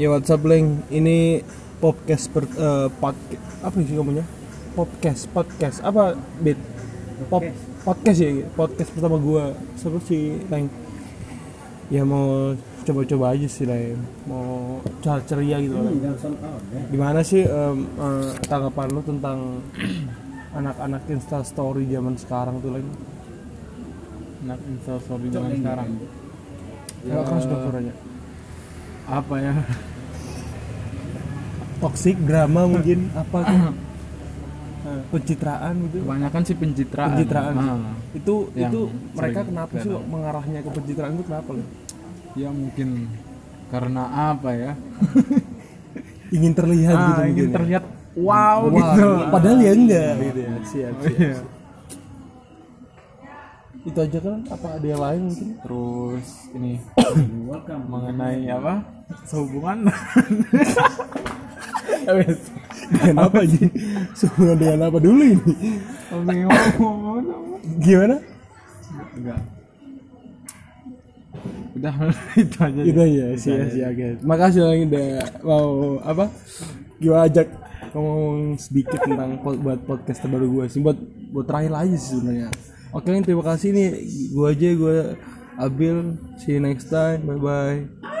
Ya WhatsApp link ini podcast per, eh, pod- apa sih ngomongnya? Podcast, podcast apa bit? Pop, podcast ya, podcast pertama gua seru sih, Leng. Ya mau coba-coba aja sih, Leng. Mau cer- ceria gitu, Leng. Gimana sih em, eh, tanggapan lu tentang anak-anak Insta Story zaman sekarang tuh, Leng? Anak instastory zaman sekarang. Ya, keras dong suaranya. Apa ya? Toxic drama mungkin apa? Eh, pencitraan gitu. Kebanyakan sih pencitraan. pencitraan sih. Ah, itu itu mereka kenapa sih mengarahnya ke pencitraan itu kenapa loh ya mungkin karena apa ya? ingin terlihat gitu ah, ingin mungkin ya? terlihat wow, Wah, gitu. padahal ya enggak gitu ya siap Oh, siap, iya. siap. Itu aja kan? Apa ada yang lain mungkin? Terus ini mengenai apa? Sehubungan. Dengan apa aja hubungan dengan apa dulu ini? Gimana? Enggak. Udah itu aja. itu aja siap siap guys makasih lagi udah mau apa? Gua ajak ngomong sedikit tentang pod- buat podcast terbaru gue sih. Buat buat terakhir aja sih sebenarnya oke terima kasih nih. Gua aja gua Abil. See you next time. Bye bye